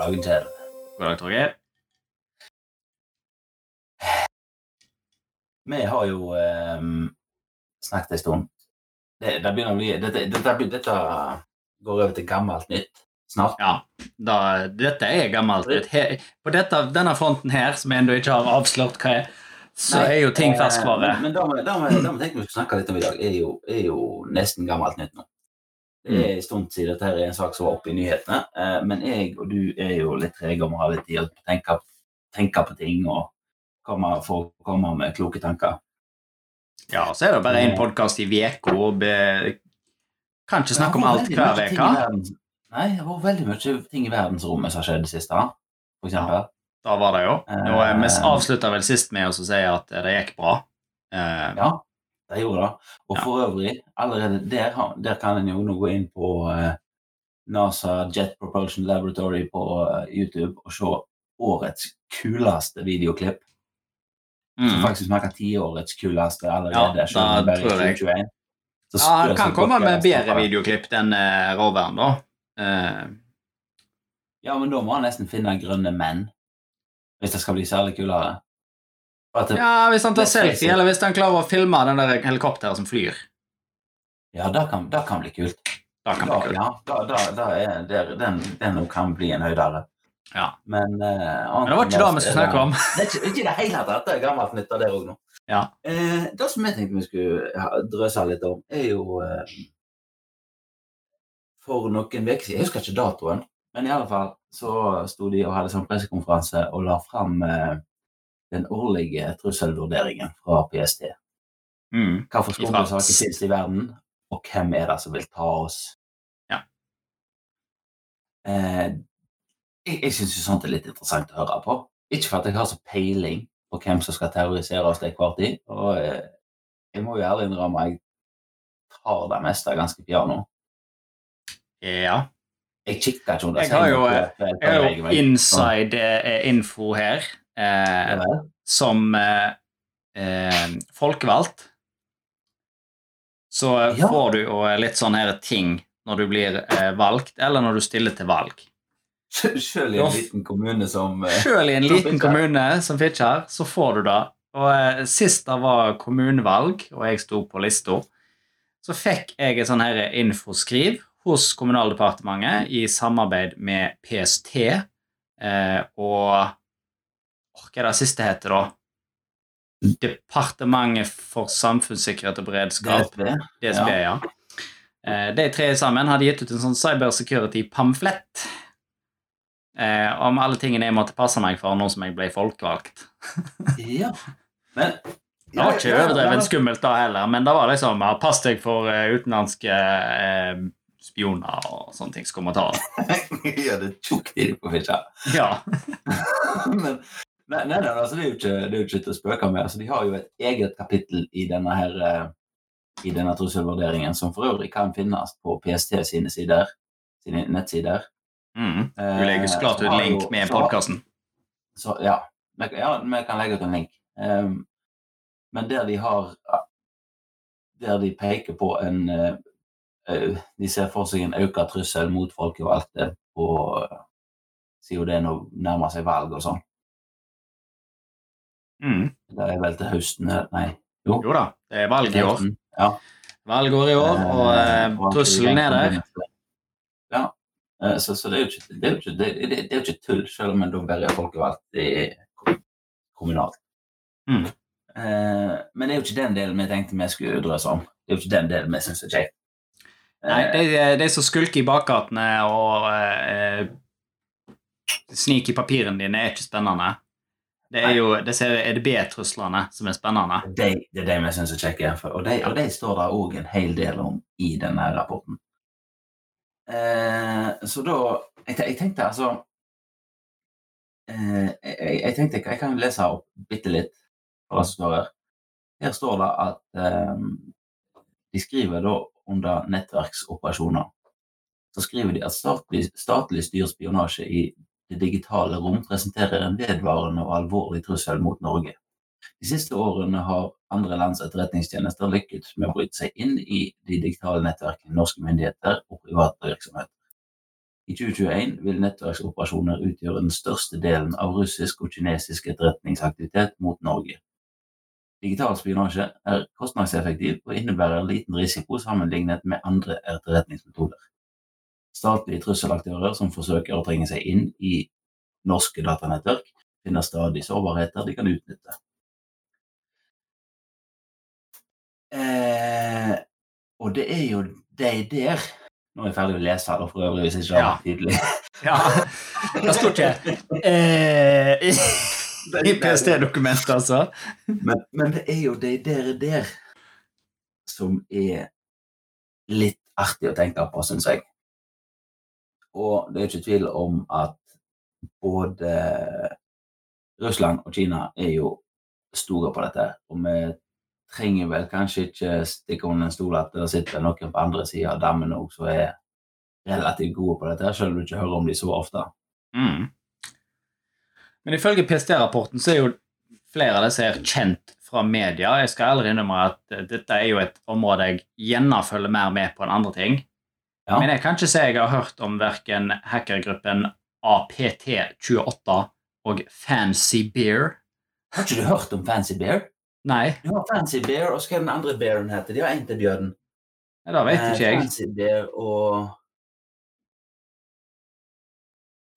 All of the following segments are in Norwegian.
dagen, Kjell. God dag, Torgeir. Vi har jo eh, snakket en stund. Det, det bli dette, dette, dette går over til gammelt nytt snart. Ja, da, dette er gammelt. He, på dette, denne fronten her, som jeg ennå ikke har avslørt hva er, så Nei, er jo ting eh, ferskvare. Men, men det vi tenkte vi skulle snakke litt om i dag, er jo, er jo nesten gammelt nytt nå. Det Mm. er en stund siden dette er en sak som var oppe i nyhetene, eh, men jeg og du er jo litt trege om å ha litt tid å tenke, tenke på ting og komme, få komme med kloke tanker. Ja, så er det bare én podkast i uka, kan ikke snakke om alt hver uke. Nei, det har vært veldig mye ting i verdensrommet som har skjedd det siste, for eksempel. Da var det jo. Eh, vi Eh. avslutta vel sist med å si at det gikk bra. Eh, Ja, de gjorde det. Og Ja. for øvrig, allerede der, der kan en jo nå gå inn på eh, NASA Jet Propulsion Laboratory på eh, YouTube og se årets kuleste videoklipp. Som mm. faktisk snakker tiårets kuleste allerede. Ja, da tror jeg. 2021. Så Ja, han kan komme med bedre videoklipp enn eh, roveren, da. Eh, Ja, men da må han nesten finne grønne menn. Hvis det skal bli særlig kulere. Det, ja. hvis han tar selfie, eller hvis han klarer å filme den der helikopteret som flyr. Ja, det kan, det kan bli kult. Da kan det bli kult. ja, da, da, da er, der, den, den kan bli en høydere. Ja. Men, uh, Men det var ikke det vi skulle snakke om. Det er ikke, i det hele tatt. Det er gammelt nytt av det òg nå. Ja. Eh, det som jeg tenkte vi skulle drøse litt om, er jo eh, For noen uker siden Jeg husker ikke datoen, men i alle fall så sto de og hadde sånn pressekonferanse og la fram eh, den årlige trusselvurderingen fra PST. Mm. Hvilke skumle saker finnes i verden, og hvem er det som vil ta oss? Ja. Eh, jeg jeg syns sånt er litt interessant å høre på. Ikke for at jeg har så peiling på hvem som skal terrorisere oss til enhver tid. Og eh, jeg må jo ærlig innrømme jeg tar det meste ganske piano. Ja. Jeg kikker ikke under Jeg har jo, Jeg har jo inside eh, info her. Eh, som eh, eh, folkevalgt så Ja. får du jo litt sånn her ting når du blir eh, valgt, eller når du stiller til valg. Selv i en liten kommune som eh, Selv i en liten kommune som Fitjar, så får du det. Og eh, Sist det var kommunevalg, og jeg sto på lista, så fikk jeg et sånn her infoskriv hos Kommunaldepartementet i samarbeid med PST eh, og Hva er det siste heter, da? Departementet for samfunnssikkerhet og beredskap. DSB. DSB, ja. ja. De tre sammen hadde gitt ut en sånn cybersecurity-pamflett eh, om alle tingene jeg måtte passe meg for nå som jeg ble folkevalgt. Ja. Men Det var ikke overdrevet skummelt da heller, men det var liksom Pass deg for eh, utenlandske eh, spioner og sånne ting som kommer og ta. Ja, det tok de på Fitjar. Ja. Men nei, nei, nei, altså, det, er jo ikke, det er jo ikke til å spøke med. Altså, de har jo et eget kapittel i denne, her, eh, i denne trusselvurderingen, som for øvrig kan finnes på PST sine sider, sine nettsider. Mm. Du legger så Eh, klart ut eh, link med podkasten. Ja, vi, ja, vi kan legge ut en link. Um, men der de har Der de peker på en eh, eh, De ser for seg en økt trussel mot folkevalgte på siden det nå nærmer seg valg og sånn. Mm. Det er vel til høsten eh, Nei. Jo. Jo da, det er valg i år. Ja. Valgår i år, og eh, Eh, trusselen er der. Ja. Eh, Så, så det er jo ikke, det er jo ikke, det, det, det er jo ikke tull, selv om en da velger er folkevalgt kommunalt. Mm. Eh, men det er jo ikke den delen vi tenkte vi skulle drøse om. Det er jo ikke den delen vi syns er kjekt. Nei, det de, de som skulker i bakgatene og eh, sniker i papirene dine, er ikke spennende. Det er jo disse EDB-truslene som er spennende. de, det er de vi syns er kjekke. Og de, og de står det òg en hel del om i denne rapporten. Eh, så da jeg, jeg tenkte altså eh, jeg, jeg tenkte jeg kan lese opp bitte litt hva som står her. Her står det at eh, de skriver da under nettverksoperasjoner. Så skriver de at statlig, statlig styrt spionasje i det digitale rom presenterer en vedvarende og alvorlig trussel mot Norge. De siste årene har andre lands etterretningstjenester lykkes med å bryte seg inn i de digitale nettverkene norske myndigheter og private virksomheter. i 2021 vil nettverksoperasjoner utgjøre den største delen av russisk og kinesisk etterretningsaktivitet mot Norge. Digital spionasje er kostnadseffektiv og innebærer liten risiko sammenlignet med andre etterretningsmetoder. Statlige trusselaktører som forsøker å trenge seg inn i norske datanettverk, finner stadig sårbarheter de kan utnytte. Eh, og det er jo de der Nå er jeg ferdig å lese, da, for øvrig, hvis ikke det Ja. var tydelig. Ja, det står ikke eh, i PST-dokumentet, altså. Men, men det er jo de der der som er litt artig å tenke på, syns jeg. Og det er ikke tvil om at både Russland og Kina er jo store på dette. Og vi trenger vel kanskje ikke stikke under en stol at det sitter noen på andre sida av dammen òg som er relativt gode på dette, selv om du ikke hører om de så ofte. Mm. Men ifølge PST-rapporten så er jo flere av disse her kjent fra media. Jeg skal ærlig innrømme at dette er jo et område jeg gjerne følger mer med på enn andre ting. Ja. Men jeg kan ikke si jeg har hørt om verken hackergruppen APT28 og Fancy Bear. Har ikke du hørt om Fancy Bear? Nei, Du har Fancy Bear, og hva er den andre bearen heter? De har en til bjørnen. det vet ikke Eh, jeg. Fancy Bear og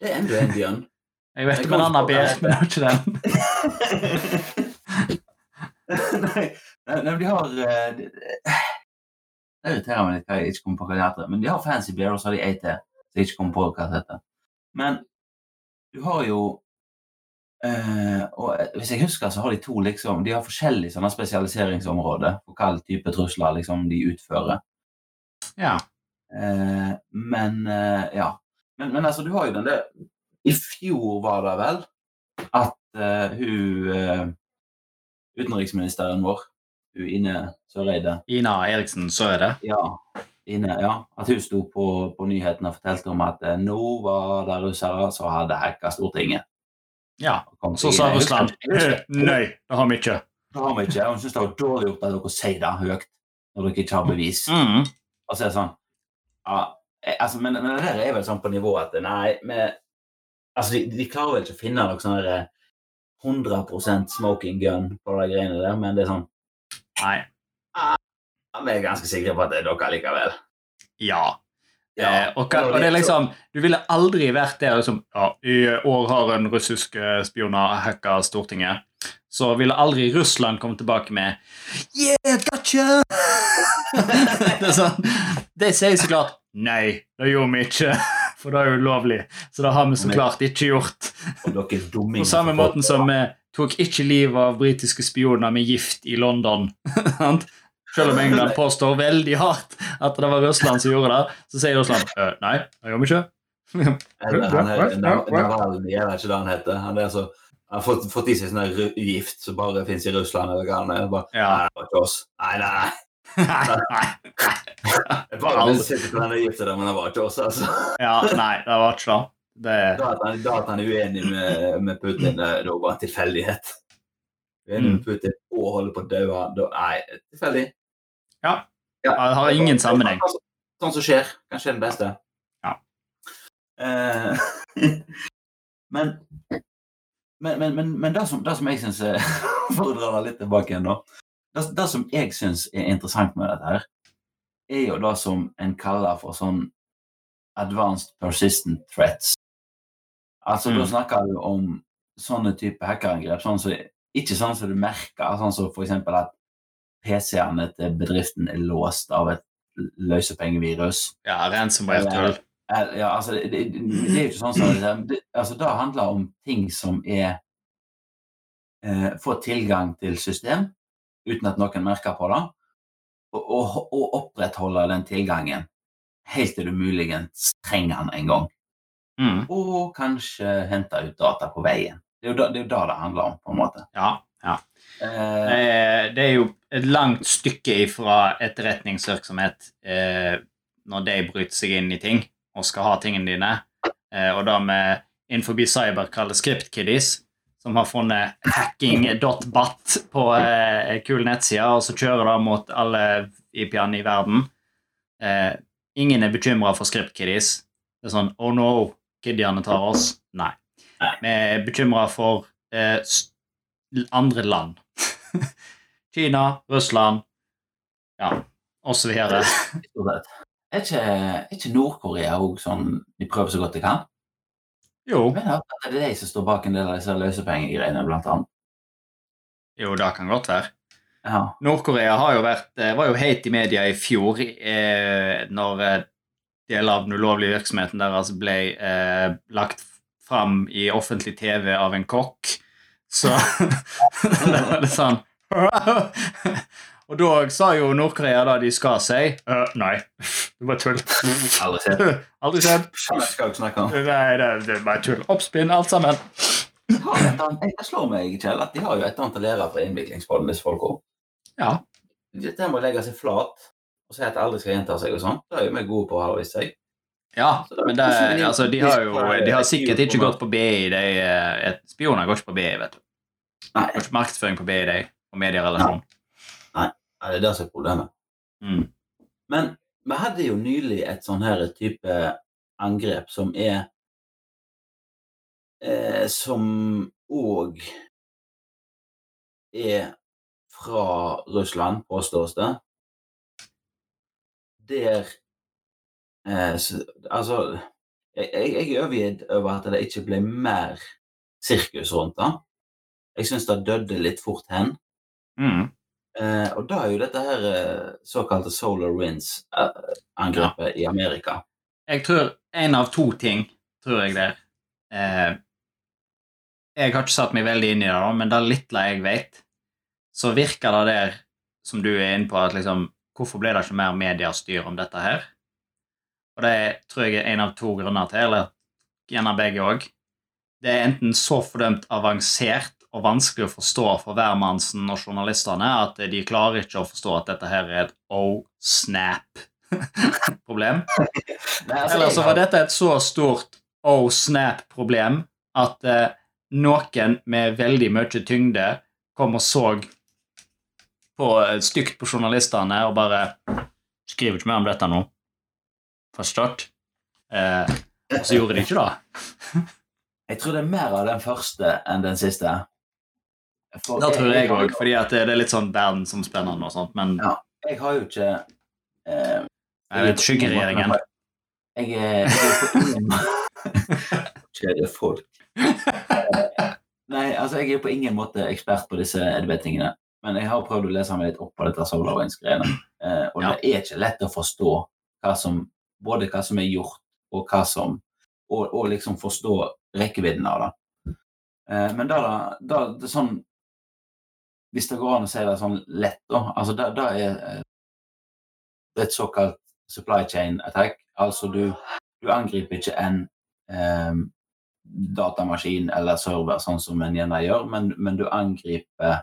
Det er enda en bjørn. Jeg vet om en annen bjørn, bear, men det er ikke den. nei, nei, de har de- Det irriterer meg litt hva jeg ikke kommer på hva det heter. Men de har Fancy beer, og så har de til som jeg ikke kommer på hva det heter. Men du har jo eh, og eh, Hvis jeg husker, så har de to liksom De har forskjellige sånne spesialiseringsområder for hva type trusler liksom de utfører. Ja. Uh, men uh, ja. Men, men altså, du har jo den der I fjor var det vel at uh, hun utenriksministeren vår, Ine Søreide Ina Eriksen, er det. ja, Ine, ja, at hun sto på, på nyhetene og fortalte om at eh, nå var det russere som hadde hacka Stortinget. Ja. Så sa Russland «Eh, nei, det har vi ikke. Det har vi ikke. Hun syns det var dårlig gjort at dere sier det høyt når dere ikke har bevis. Mm. Og så er det sånn ja, eh, altså, men, men det der er vel sånn på nivå at nei vi, altså, de, de klarer vel ikke å finne noe sånn eh, 100% smoking gun på de greiene der, men det er sånn Nei. Vi er ganske sikre på at det er dere likevel. Ja. Ja, Eh, og, og det er liksom, Du ville aldri vært der liksom, ja, I år har en russisk spioner spion hacka Stortinget. Så ville aldri Russland komme tilbake med Yeah, gotcha! det er sånn, De sier så klart Nei, det gjorde vi ikke, for det er ulovlig. Så det har vi så klart ikke gjort. På samme måten som vi tok ikke livet av britiske spioner med gift i London. Selv om England påstår veldig hardt at det var Russland som gjorde det, så sier Russland «Øh, nei, det gjør vi ikke. Eller, han er, Navalny, er det ikke det han heter? Han, er så, han har fått, fått i seg sånn gift som bare fins i Russland. eller hva han er. Bare, Ja. Nei, det var ikke oss. Nei, nei, nei. Nei, nei. Jeg bare sitter sitte på denne gifta der, men det var ikke oss, altså. Ja, nei, det var ikke det. Det. Da at han, da at han er uenig med, med Putin, det er bare en tilfeldighet. Uenig Mm. med Putin og holder på å dø. da- Nei, tilfeldig. Ja. Det har ingen sammenheng. Sånn, sånn som skjer. Kanskje den beste. Ja. Eh, men, men, men, men, men det, som, det som jeg syns For å dra det litt tilbake igjen, da. Det, det som jeg syns er interessant med dette, her, er jo det som en kaller for sånn advanced persistent threats. Altså, Mm. da snakker du om sånne type hackerangrep. Sånn så, ikke sånn som du merker, sånn som eksempel at PC-ene til bedriften er låst av et løsepengevirus. Ja, ransomware-tull. Ja, altså, det, det, det er jo ikke sånn som det, det, altså, det handler om ting som er eh, Få tilgang til system uten at noen merker på det, og, og, og opprettholde den tilgangen helt til du muligens trenger den en gang. Mm. Og kanskje hente ut data på veien. Det er jo da det, er da det handler om, på en måte. Ja, ja. Eh, Eh, Det er jo et langt stykke ifra etterretningsvirksomhet eh, når de bryter seg inn i ting og skal ha tingene dine, eh, og da med innenfor cyber kaller script-kiddies, som har funnet hacking.bat på eh, kul nettsider, og så kjører det mot alle IP-ene i verden. Eh, ingen er bekymra for script-kiddies. Det er sånn Oh no, kiddiene tar oss. Nei. Vi er bekymra for eh, andre land. Kina, Russland, ja, videre. Er ikke, er ikke Nord-Korea òg sånn De prøver så godt de kan? Jo, Men det er de som står bak en del av disse løsepengegreiene, blant annet. jo, det kan godt være. Ja. Nord-Korea eh, var jo heit i media i fjor eh, når eh, deler av den ulovlige virksomheten deres ble eh, lagt fram i offentlig TV av en kokk. Så det var litt sånn Og da sa jo Nord-Korea da de skal si uh, Nei, det var tull. Aldri sett. Aldri skjedd. Skjønner ikke snakke om. Nei, det, det er bare tull. Oppspinn, alt sammen. Jeg slår meg, Kjell, at de har jo et eller annet å lære fra innviklingspodden, disse folka. Ja. Dette må legge seg flat og si at det aldri skal gjenta seg og sånn, det er jo vi gode på, har det vist seg. Ja, men det, altså, de har jo de har sikkert ikke gått på BI. De, eh, spioner går ikke på BI, vet du. Nei, går ikke markedsføring på BI, de, og medierelasjon. nei, det er det som er problemet. Mm. Men vi hadde jo nylig et sånn her type angrep som er eh, Som òg er fra Russland, påstås det. Der eh, Altså jeg, jeg er overgitt over at det ikke ble mer sirkus rundt det. Jeg syns det døde litt fort hen. Mm. Eh, og da er jo dette her eh, såkalte Solar Winds-angrepet i Amerika. Jeg tror en av to ting, tror jeg det er. Eh, jeg har ikke satt meg veldig inn i det, da, men det lille jeg vet, så virker det der, som du er inne på, at liksom Hvorfor ble det ikke mer mediestyr om dette her? Og det tror jeg er en av to grunner til, eller gjerne begge òg. Det er enten så fordømt avansert og vanskelig å forstå for hvermannsen og journalistene at de klarer ikke å forstå at dette her er et oh snap-problem. Eller så var dette et så stort oh snap-problem at eh, noen med veldig mye tyngde kom og så på, eh, stygt på journalistene og bare Skriver ikke mer om dette nå. Forstått? Eh, og så gjorde de ikke det. Jeg tror det er mer av den første enn den siste. For Det tror jeg òg, fordi det er litt sånn verdensomspennende og sånt. Men Ja. Jeg har jo ikke eh, jeg vet skyggeregjeringen Jeg er, jeg er folk. Eh, Nei, altså jeg er på ingen måte ekspert på disse EDB-tingene. Men jeg har prøvd å lese meg litt opp på dette SolarWinds-greiene. Eh, og Ja. det er ikke lett å forstå hva som, både hva som er gjort, og hva som Og, og liksom forstå rekkevidden av det. Eh, men da, da, det er sånn Hvis det går an å si det sånn lett, da. Altså, da, da er det det et såkalt supply chain attack. Altså du, du angriper ikke en eh, datamaskin eller server, sånn som en gjerne gjør, men, men du angriper eh,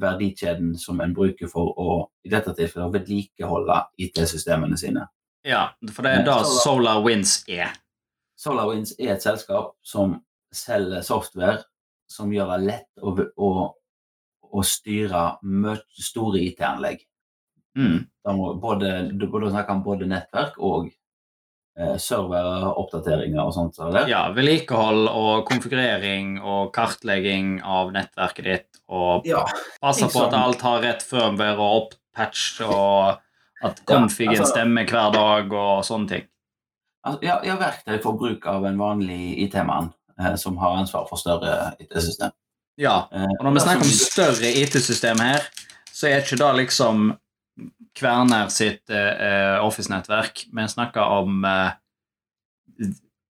verdikjeden som en bruker for å i dette tilfellet vedlikeholde IT-systemene sine. Ja, for det er da Solar Winds er. SolarWinds er et selskap som selger software som gjør det lett å, å, å styre store IT-anlegg. Mm. Da må både, du burde snakke om både nettverk og eh, servere, oppdateringer og sånt. Eller? Ja, vedlikehold og konfigurering og kartlegging av nettverket ditt og Ja, passe på at alt har rett firmware og opp-patch og at configen altså- stemmer hver dag og sånne ting. altså, ja, ja, verktøy for bruk av en vanlig IT-mann eh, som har ansvar for større IT-system. Ja, Eh, og når vi snakker om større IT-system her, så er ikke det liksom Kverner sitt eh, Office-nettverk. Vi snakker om eh,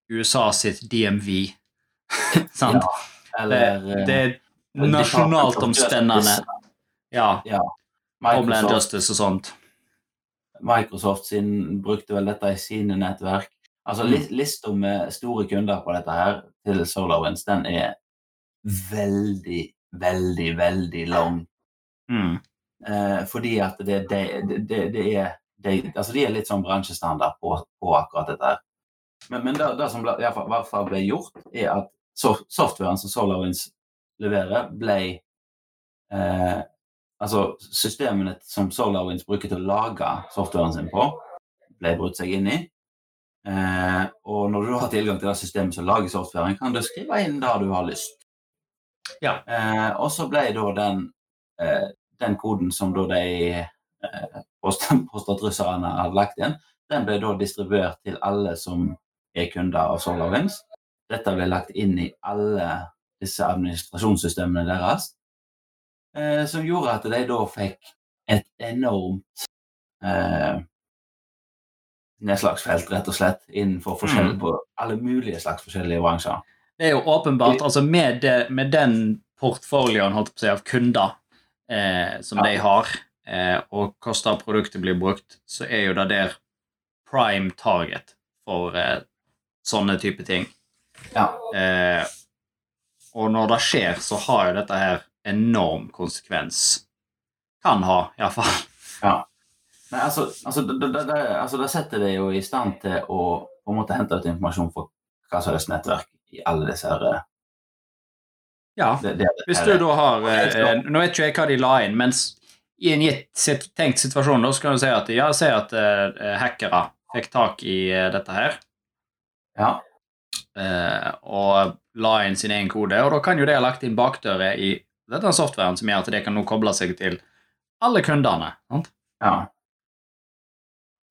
USA sitt DMV. Sant? Eller det, det eh, er nasjonalt omspennende. Ja. Homeland Microsoft, Justice og sånt. Microsoft sin brukte vel dette i sine nettverk. Altså Mm. Lista med store kunder på dette her til SolarWinds, den er veldig, veldig, veldig lang. Mm. Eh, fordi at det, det, det, det er det, altså De er litt sånn bransjestandard på, på akkurat dette. Men, men det, det som ble, i hvert fall- ble gjort, er at soft, softwaren som SolarWinds leverer, ble eh, Altså systemene som SolarWinds bruker til å lage softwaren sin på, ble brutt seg inn i. Eh, og når du har tilgang til det systemet som lager softwaren, kan du skrive inn det du har lyst. Ja. Eh, og så ble da den, eh, den koden som da de eh, post- russerne hadde lagt igjen, den ble da distribuert til alle som er kunder av SolarWinds. Dette ble lagt inn i alle disse administrasjonssystemene deres, eh, som gjorde at de da fikk et enormt eh, nedslagsfelt, rett og slett, innenfor forskjell Mm. på alle mulige slags forskjellige bransjer. Det er jo åpenbart, altså med, det, med den portfolioen holdt på å si, av kunder eh, som Ja. de har, eh, og hvordan produktet blir brukt, så er jo det der prime target for eh, sånne type ting. Ja. Eh, og når det skjer, så har jo dette her enorm konsekvens. Kan ha, iallfall. ja. Nei, altså, altså, det, det, det, altså, det setter deg jo i stand til å på en måte hente ut informasjon fra hva som helst nettverk i alle disse her eh, Ja. det, det, Hvis du da har eh, Nå vet ikke jeg hva de la inn, men i en gitt tenkt situasjon da, så kan du si at ja, si at eh, hackere fikk tak i eh, dette her Ja. eh, og la inn sin egen kode, og da kan jo det ha lagt inn bakdører i dette softwaren som gjør at det kan nå koble seg til alle kundene. Sant? ja.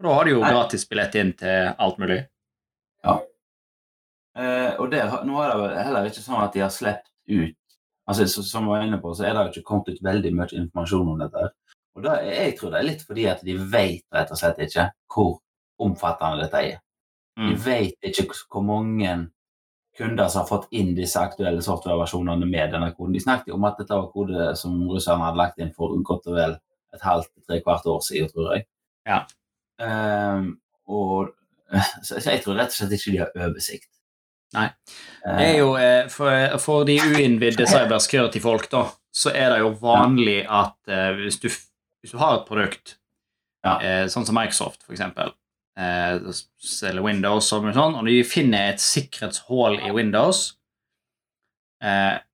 Og da har de jo gratisbillett gratis billett inn til alt mulig. Eh, og der, nå er det vel heller ikke sånn at de har sluppet ut altså, Som jeg var inne på, så er det ikke kommet ut veldig mye informasjon om dette. Og da, jeg tror det er litt fordi at de vet rett og slett ikke hvor omfattende dette er. De Mm. vet ikke hvor mange kunder som har fått inn disse aktuelle softwareversjonene med denne koden. De snakket om at dette var kode som russerne hadde lagt inn for godt og vel et halvt tre kvart år siden, tror jeg. Ja. Um, og, så, så jeg tror rett og slett ikke de har oversikt. Nei. Eh, Det er jo, eh, for, for de uinnvidde cybersecurity-folk, da, så er det jo vanlig at eh, hvis, du, hvis du har et produkt, Ja. sånn som Microsoft for eh, selger Windows og sånn, og de finner et sikkerhetshull i Windows,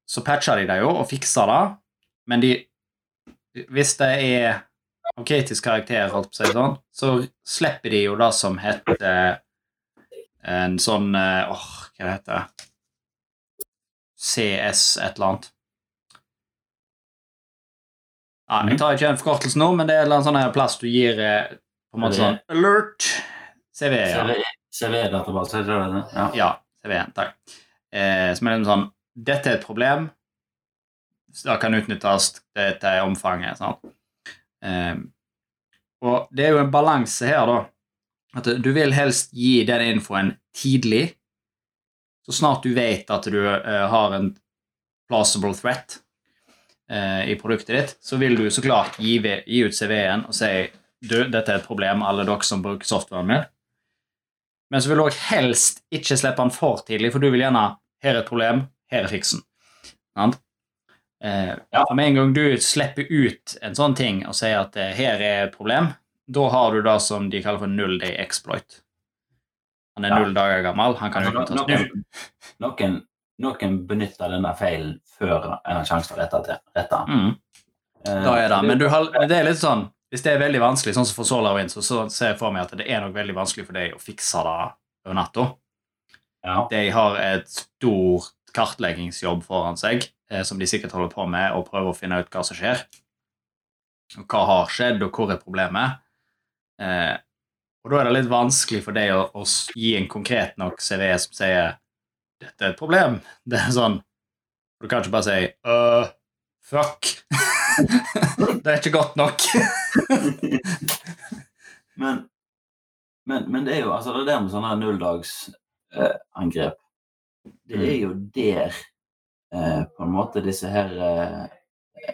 så patcher de det jo og fikser det, men de, hvis det er av kritisk karakter, holdt på å si sånn, så slipper de jo det som heter en sånn åh, åh, hva heter det CS et eller annet. Ja, jeg tar ikke en forkortelse nå, men det er en sånn plass du gir eh, på en måte sånn alert. CV, ja. CV-database, er det det? Ja. Ja, CV-en, takk. Eh, som er en sånn Dette er et problem. Det kan utnyttes. Er omfanget. Sant? Eh, og det er jo en balanse her, da. At du vil helst gi den infoen tidlig. Så snart du vet at du eh, har en plausible threat eh, i produktet ditt, så vil du så klart gi, gi ut CV-en og si du, dette er et problem, alle dere som bruker softwaren min. Men så vil du òg helst ikke slippe den for tidlig, for du vil gjerne her er et problem, her er fiksen. Sant? Eh, Ja. for Med en gang du slipper ut en sånn ting og sier at eh, her er et problem, da har du det som de kaller for null day exploit. Han er Ja. null dager gammel, han kan Altså, nå. noen, noen, noen benytter denne feilen før en har sjanse til å rette. Rette. Mm. Eh, Da er det. Men du har, det er litt sånn Hvis det er veldig vanskelig, sånn som for SolarWind, så, så ser jeg for meg at det er nok veldig vanskelig for deg å fikse det over natta. Ja. De har et stort kartleggingsjobb foran seg, eh, som de sikkert holder på med, og prøver å finne ut hva som skjer. Og hva har skjedd, og hvor er problemet. Eh, og da er det litt vanskelig for deg å, å gi en konkret nok CV som sier dette er et problem. Det er sånn Du kan ikke bare si øh, fuck. det er ikke godt nok. men, men, men det er jo altså det der med sånne nulldagsangrep Det er jo der eh, på en måte disse her eh,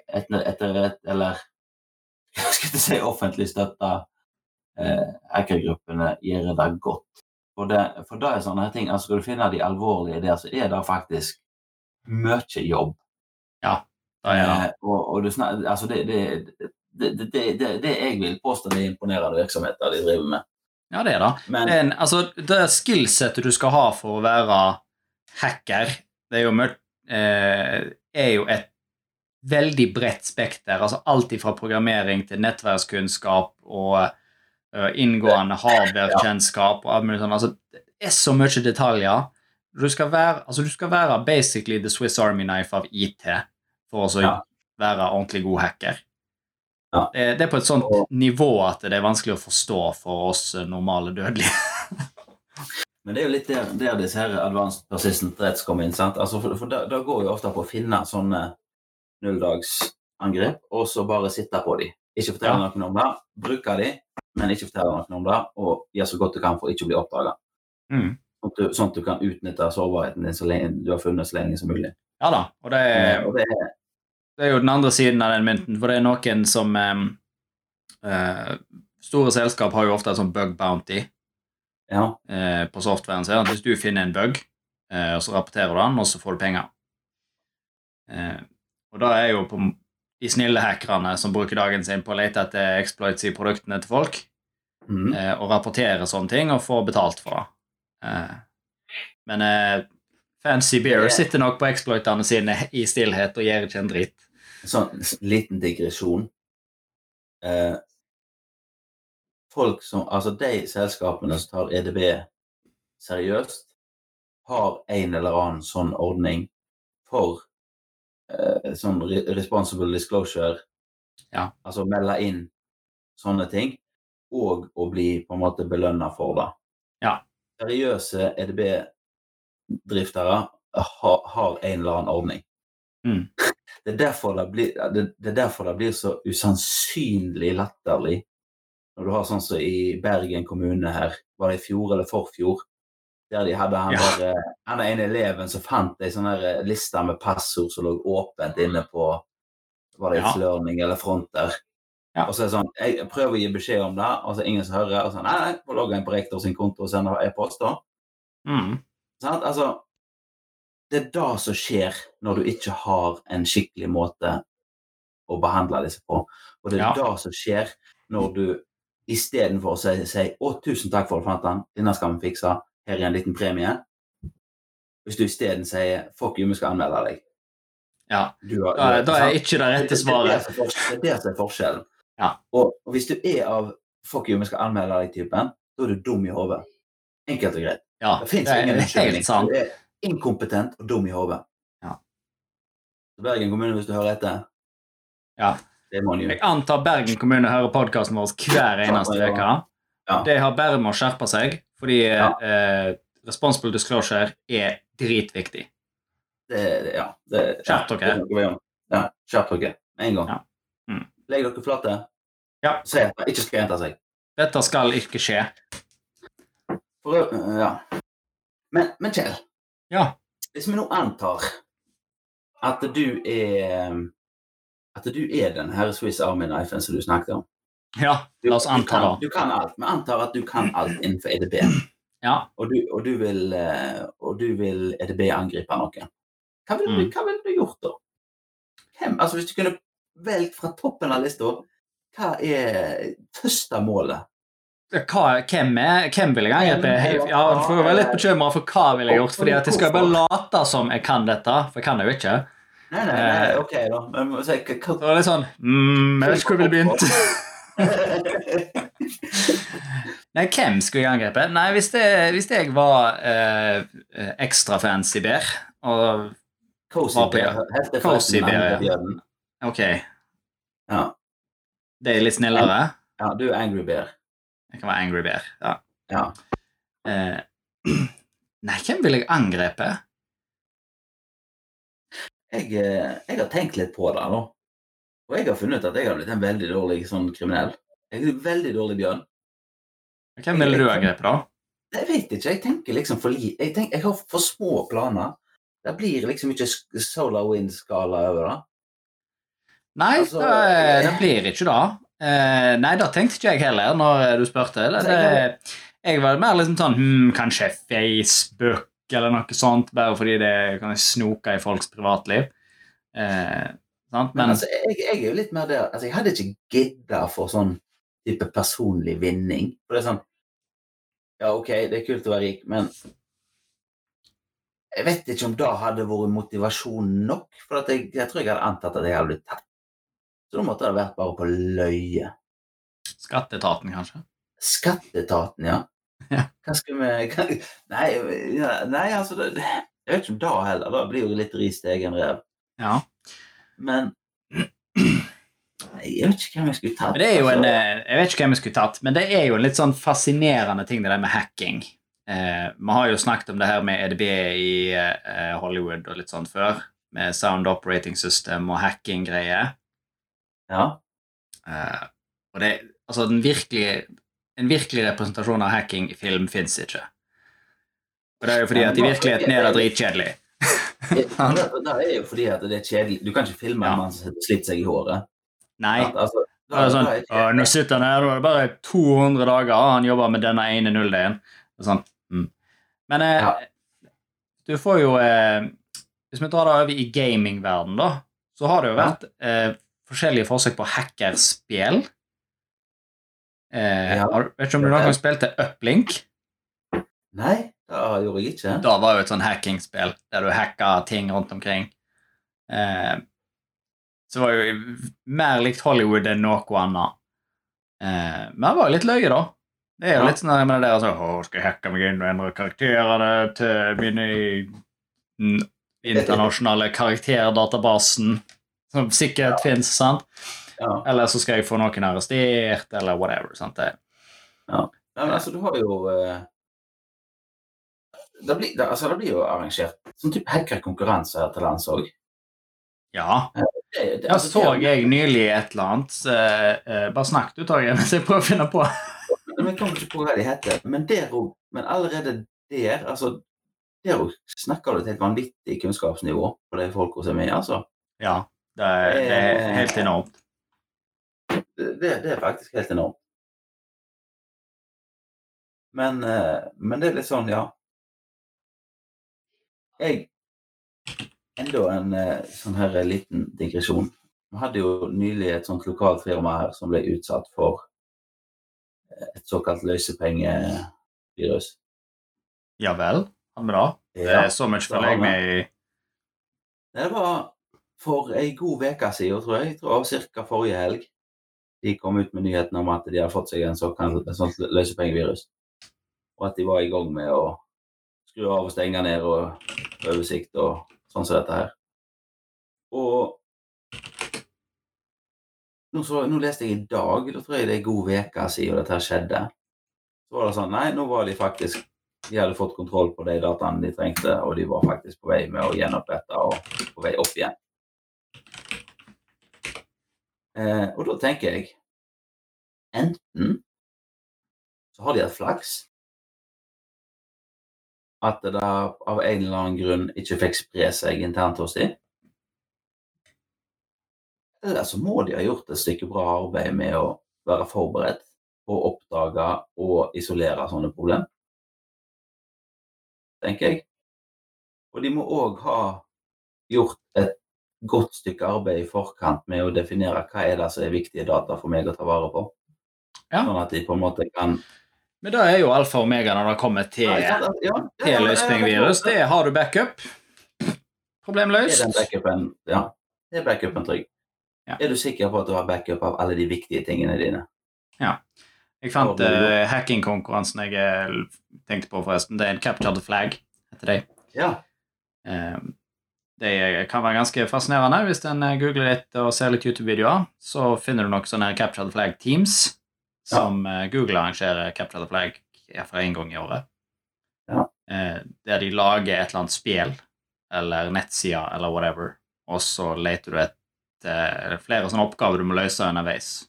etter, etter et, Eller hva skal jeg si offentlig støtta eh, hackergruppene gjør det godt. For det, for det er sånne ting, altså Skal du finne de alvorlige der, så er det faktisk mye jobb. det er det. Eh, og, og du snak, altså det, det, det, det, jeg vil påstå er imponerende virksomheter de driver med. Ja, det er det. Men Men altså, det skillsettet du skal ha for å være hacker, det er jo, eh, er jo et veldig bredt spekter. Altså alt fra programmering til nettverkskunnskap og inngående hardware-kjennskap og alt mulig sånn. Altså, det er så mye detaljer. Du skal være, altså, du skal være basically the Swiss Army knife av IT for å Ja. være ordentlig god hacker. Ja. Det, det er på et sånt Og- nivå at det er vanskelig å forstå for oss eh, normale dødelige. Men det er jo litt der, der disse her advanced persistent threats kommer inn. sant? Altså, for for da, da går jo ofte på å finne sånne nulldagsangrep, og så bare sitte på dem. Ikke fortelle Ja. noen om det, bruke dem, men ikke fortelle noen om det, og gjør så godt du kan for ikke å bli oppdaga. Mm. Sånn, sånn at du kan utnytte sårbarheten din så lenge du har funnet så lenge som mulig. Ja da, og det er, og det er, det er jo den andre siden av den mynten, for det er noen som eh, eh, Store selskap har jo ofte et sånn bug bounty ja, eh, på softwaren sin. Hvis du finner en bug, eh, og så rapporterer du den, og så får du penger. Eh, og da er jo på de snille hackerne som bruker dagen sin på å lete etter exploits i produktene til folk, mm. eh, og rapportere sånne ting og få betalt for det. Eh, men eh, Fancy Bear sitter nok på exploitene sine i stillhet og gjør ikke en dritt. sånn liten digresjon. Eh, folk som, altså De selskapene som tar EDB seriøst, har en eller annen sånn ordning for sånn responsible disclosure, Ja. altså melde inn sånne ting, og å bli på en måte belønna for det. Ja. Seriøse EDB-driftere har, har en eller annen ordning. Mm. Det er, det, blir, det, det er derfor det blir så usannsynlig latterlig når du har sånn som i Bergen kommune her, var det i fjor eller forfjor, der de hadde han Ja. der, eh, han ene eleven som fant ei sånn eh, liste med passord som lå åpent inne på var det Ja. Learning eller Fronter. Ja. Og så er det sånn, Jeg prøver å gi beskjed om det, og så er det ingen som hører. og så nei, nei, må logge inn på rektor sin konto og sende e-post. da. Mm. Sånn, Altså, det er det som skjer når du ikke har en skikkelig måte å behandle disse på. Og det er Ja. det som skjer når du istedenfor å si, si 'Å, tusen takk for at du fant den. Denne skal vi fikse. Her er en liten premie'. Hvis du isteden sier 'fuck you, vi skal anmelde deg'. Ja. Du har- Da, da er ikke det rette svaret. Det, er det, som er forskjellen-. Ja. Og, og hvis du er av 'fuck you, vi skal anmelde deg'-typen, da er du dum i hodet. Enkelt og greit. Ja, Det fins ingen unnskyldning. Du er inkompetent og dum i hodet. Ja. Bergen kommune, hvis du hører etter Ja. Jeg antar Bergen kommune hører podkasten vår hver eneste uke. Ja. Det har bare med å skjerpe seg, fordi Ja. eh, responsible disclosure er dritviktig. Det, det, ja, det, Skjerp dere. er. Ja, skjerp dere. Med en gang. Ja. Mm. Legg dere flate. Ja. Si at det ikke skal gjenta seg. Dette skal ikke skje. For, ja. Men, men Kjell, Ja. hvis vi nå antar at du er at du er den her Swiss Army Knifen som du snakket om Ja, la oss anta det. Du kan alt. Vi antar at du kan alt innenfor EDB. Ja. og du, og du vil, eh, vil EDB-angripe noen. Hva ville Mm. vil du gjort da? Hvem, altså Hvis du kunne velge fra toppen av lista, hva er første målet? Hva, hvem, er, hvem vil jeg angripe? Ja, jeg får være litt bekymra for hva vil jeg gjort. fordi at jeg skal bare late som jeg kan dette, for jeg kan det jo ikke. Nei, nei, nei, Eh. ok da. Men så, hva, det var litt sånn mm, Jeg vet ikke hvor jeg ville begynt. Nei, hvem skulle jeg angripe? Nei, hvis, det, hvis jeg var eh, ekstra fancy bear og Cozy Bear. Cozy Bear, ja. Ok, Ja. det er litt snillere. ja, du er Angry Bear. Jeg kan være angry bear. Ja. Ja. Eh, nei, hvem vil jeg angripe? Jeg, eh, jeg har tenkt litt på det nå. Og jeg har funnet ut at jeg har blitt en veldig dårlig sånn kriminell. Jeg er en veldig dårlig bjørn. Hvem vil du angripe, da? Jeg vet ikke. Jeg tenker liksom for li... Jeg, tenker, jeg har for små planer. Det blir liksom ikke solar wind-skala over det. Nei, Altså, det, det eh, blir ikke det. Eh, nei, det tenkte ikke jeg heller når du spurte. Det, Altså, det, jeg var mer liksom sånn hm, Kanskje Facebook eller noe sånt, bare fordi det kan snoke i folks privatliv. Eh? Men Men altså, jeg, jeg er jo litt mer der altså, Jeg hadde ikke gidda for sånn type personlig vinning. For det er sånn Ja, OK, det er kult å være rik, men jeg vet ikke om det hadde vært motivasjon nok. For jeg, jeg tror jeg hadde antatt at jeg hadde blitt tatt. Så da måtte det vært bare på løye. Skatteetaten, kanskje? Skatteetaten, ja. Ja. Hva skal vi hva, nei, ja, nei, altså det, Jeg vet ikke om da heller. Da blir jo litt ris til egen rev. Ja. Men jeg vet ikke hvem jeg skulle tatt. En, altså. eh, Jeg vet ikke hvem jeg skulle tatt, men det er jo en litt sånn fascinerende ting, det der med hacking. Eh, Vi har jo snakket om det her med EDB i eh, Hollywood og litt sånn før, med Sound Operating System og hacking-greier. Ja. Eh, og det, altså den virkelige, En virkelig representasjon av hacking i film fins ikke. Og det er jo fordi at i virkeligheten er det dritkjedelig. Det, det er jo fordi at det er kjedelig. Du kan ikke filme en mann som sliter seg i håret. Nei. At, altså, sånn, da er nå sitter han her, det er det bare 200 dager, og han jobber med denne ene er Sånn. Mm. Men eh, Ja. du får jo eh, Hvis vi drar det over i gamingverden da, så har det jo vært eh, forskjellige forsøk på hackerspill. Eh, Ja. vet ikke om du noen gang spilte Uplink? Nei, det gjorde jeg ikke. Da var jo et sånn hackingspill der du hacka ting rundt omkring. Eh, så var jo mer likt Hollywood enn noe annet. Eh, men det var jo litt løye, da. Det er jo Ja. litt sånn med det der altså, Å, skal jeg hacke meg inn og endre karakterene til mine internasjonale karakterdatabasen, som sikkert fins, sant? Ja. Eller så skal jeg få noen arrestert, eller whatever. sant? Det. Nei, men altså, du har jo eh, det, blir, det, altså, det blir jo arrangert sånn type hackerkonkurranse her til lands òg. Ja. Det, det, altså, så jeg nylig et eller annet eh, eh, Bare snakk du, Torgeir, mens jeg prøver å finne på. Men jeg kommer ikke på hva de heter. Men òg Men allerede der, altså Der òg snakker du til et vanvittig kunnskapsnivå på de folka som er med, altså. Ja, det er, er helt enormt. Det er faktisk helt enormt. Men, eh, men det er litt sånn, ja. Jeg Enda en eh, sånn her liten digresjon. Vi hadde jo nylig et sånt lokalt firma her som ble utsatt for eh, et såkalt løsepengevirus. Ja vel? Har vi det? Ja. er så mye følger jeg med i Det var for ei god uke siden, tror jeg. jeg tror Ca. forrige helg. De kom ut med nyheten om at de har fått seg en såkalt et sånt løsepengevirus. Og at de var i gang med å skru av og stenge ned og oversikt og sånn som dette her. Og nå, så, nå leste jeg i dag, da tror jeg det er god uke siden dette skjedde. Så var det sånn Nei, nå var de faktisk De hadde fått kontroll på de dataene de trengte, og de var faktisk på vei med å gjenopprette og på vei opp igjen. Eh, og da tenker jeg Enten så har de hatt flaks at det av en eller annen grunn ikke fikk spre seg internt hos dem. Eller så må de ha gjort et stykke bra arbeid med å være forberedt på å oppdage og isolere sånne problem. Tenker jeg. Og de må òg ha gjort et godt stykke arbeid i forkant med å definere hva er det som er viktige data for meg å ta vare på. Ja. Sånn at de på en måte kan Men det er jo alfa og omega når det kommer til, ja, Det er har du backup. Er Problemløst. den backupen Ja, er backupen trygg? Ja. Er du sikker på at du har backup av alle de viktige tingene dine? Ja. Jeg fant det er uh, hackingkonkurransen jeg eh, tenkte på, forresten. Det er en captured Flag, heter det. Ja. Uh, Det kan være ganske fascinerende. Hvis en googler litt og ser litt YouTube-videoer, så finner du nok sånne captured Flag Teams, som ja. Google arrangerer Capture the Flag for én gang i året. Ja. Eh, Der de lager et eller annet spill eller nettsider eller whatever, og så leter du etter flere sånne oppgaver du må løse underveis.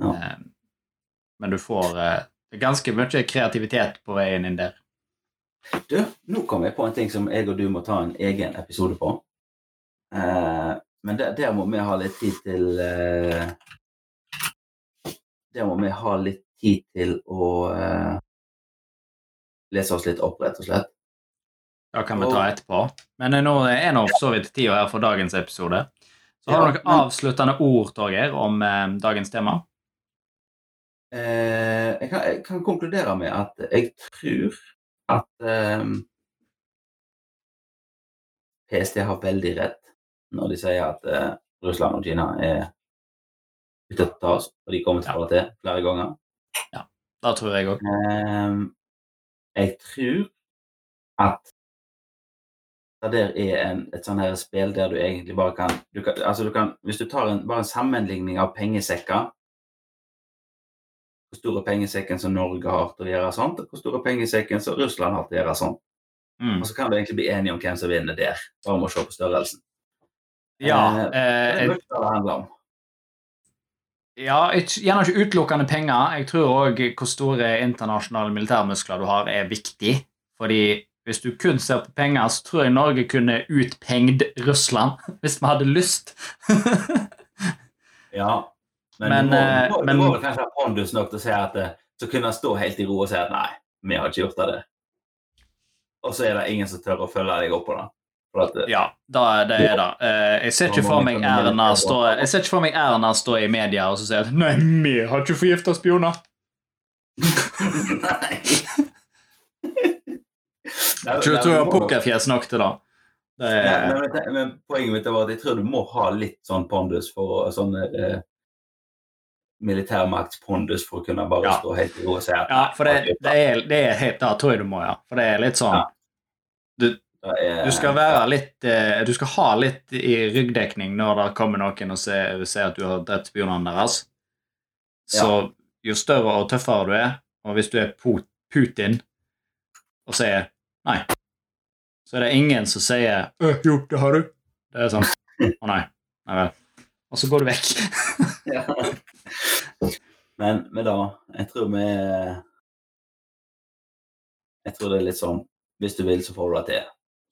Ja. Eh, Men du får eh, ganske mye kreativitet på veien inn der. Du, nå kom jeg på en ting som jeg og du må ta en egen episode på. Eh, men der, der må vi ha litt tid til eh, Der må vi ha litt tid til å eh, lese oss litt opp, rett og slett. Det kan vi ta etterpå. Men eh, nå er nå for så vidt tida her for dagens episode. Så har du noen avsluttende ord, Torgeir, om eh, dagens tema? Eh, jeg, kan, jeg kan konkludere med at jeg tror at eh, PST har veldig rett når de sier at eh, Russland og Kina er og de kommer til å det til flere ganger. Ja. det tror jeg òg. Ehm, jeg tror at det der er en, et sånn her spill der du egentlig bare kan, du kan Altså, du kan Hvis du tar en, bare en sammenligning av pengesekker Hvor stor er pengesekken som Norge har til å gjøre sånt, og hvor stor er pengesekken som Russland har til å gjøre sånt. Mm. Og så kan du egentlig bli enige om hvem som vinner der, bare med å se på størrelsen. Ja, Eh, Det eh, er mye det handler om. Ja ikke- gjerne ikke utelukkende penger. Jeg tror òg hvor store internasjonale militærmuskler du har, er viktig. Fordi hvis du kun ser på penger, så tror jeg Norge kunne utpengd Russland hvis vi hadde lyst. Ja, men, Men, du, må, eh, du, må, men- du må vel kanskje ha pondus nok til å si at eh, så kunne han stå helt i ro og si at nei, vi har ikke gjort det. Og så er det ingen som tør å følge deg opp på det. Eh, Ja, da, det er det. Eh, jeg ser ikke for meg Erna stå Jeg ser ikke for meg Erna stå i media og så si at Nei, vi har ikke forgifta spioner. nei. Jeg tror du har pokerfjes nok til det. det er, men, men, men poenget mitt var at jeg tror du må ha litt sånn pondus for sånn eh, militærmaktspondus for å kunne bare Ja. stå helt i ro og si at ja, for det, det er, det er helt Det tror jeg du må, ja. For det er litt sånn Ja. Det er- Du skal være litt eh, Du skal ha litt i ryggdekning når det kommer noen og ser, ser at du har drept spionene deres. Så jo større og tøffere du er, og hvis du er Putin og sier nei, så er det ingen som sier «Øh, jo, det har du. Det er sånn Å nei. Nei vel. Og så går du vekk. Ja. Men med da jeg tror vi Jeg tror det er litt sånn Hvis du vil, så får du det til.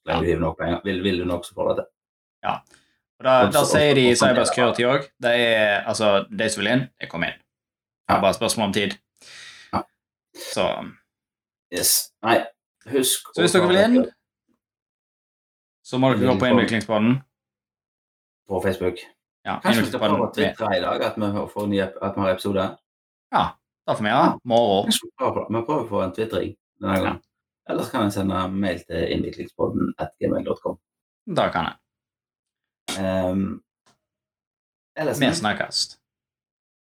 Du hiver nok penger. Vil, vil du nok, så får du det til. Og da, da sier de i cybersecurity òg det er altså de som vil inn, det kommer inn. Det er bare spørsmål om tid. Ja. Så, Yes. Nei, husk så hvis dere vil inn, så må dere gå på Innviklingspodden. på Facebook Ja, Kanskje vi skal prøve å tvitre i dag at vi får ny, at vi har episode? Da får vi gjøre. Kanskje vi prøver, å få en tvitring denne gangen. Eller så kan jeg sende mail til innviklingspodden at gmail.com. Da kan jeg. Um, ellers Vi snakkes.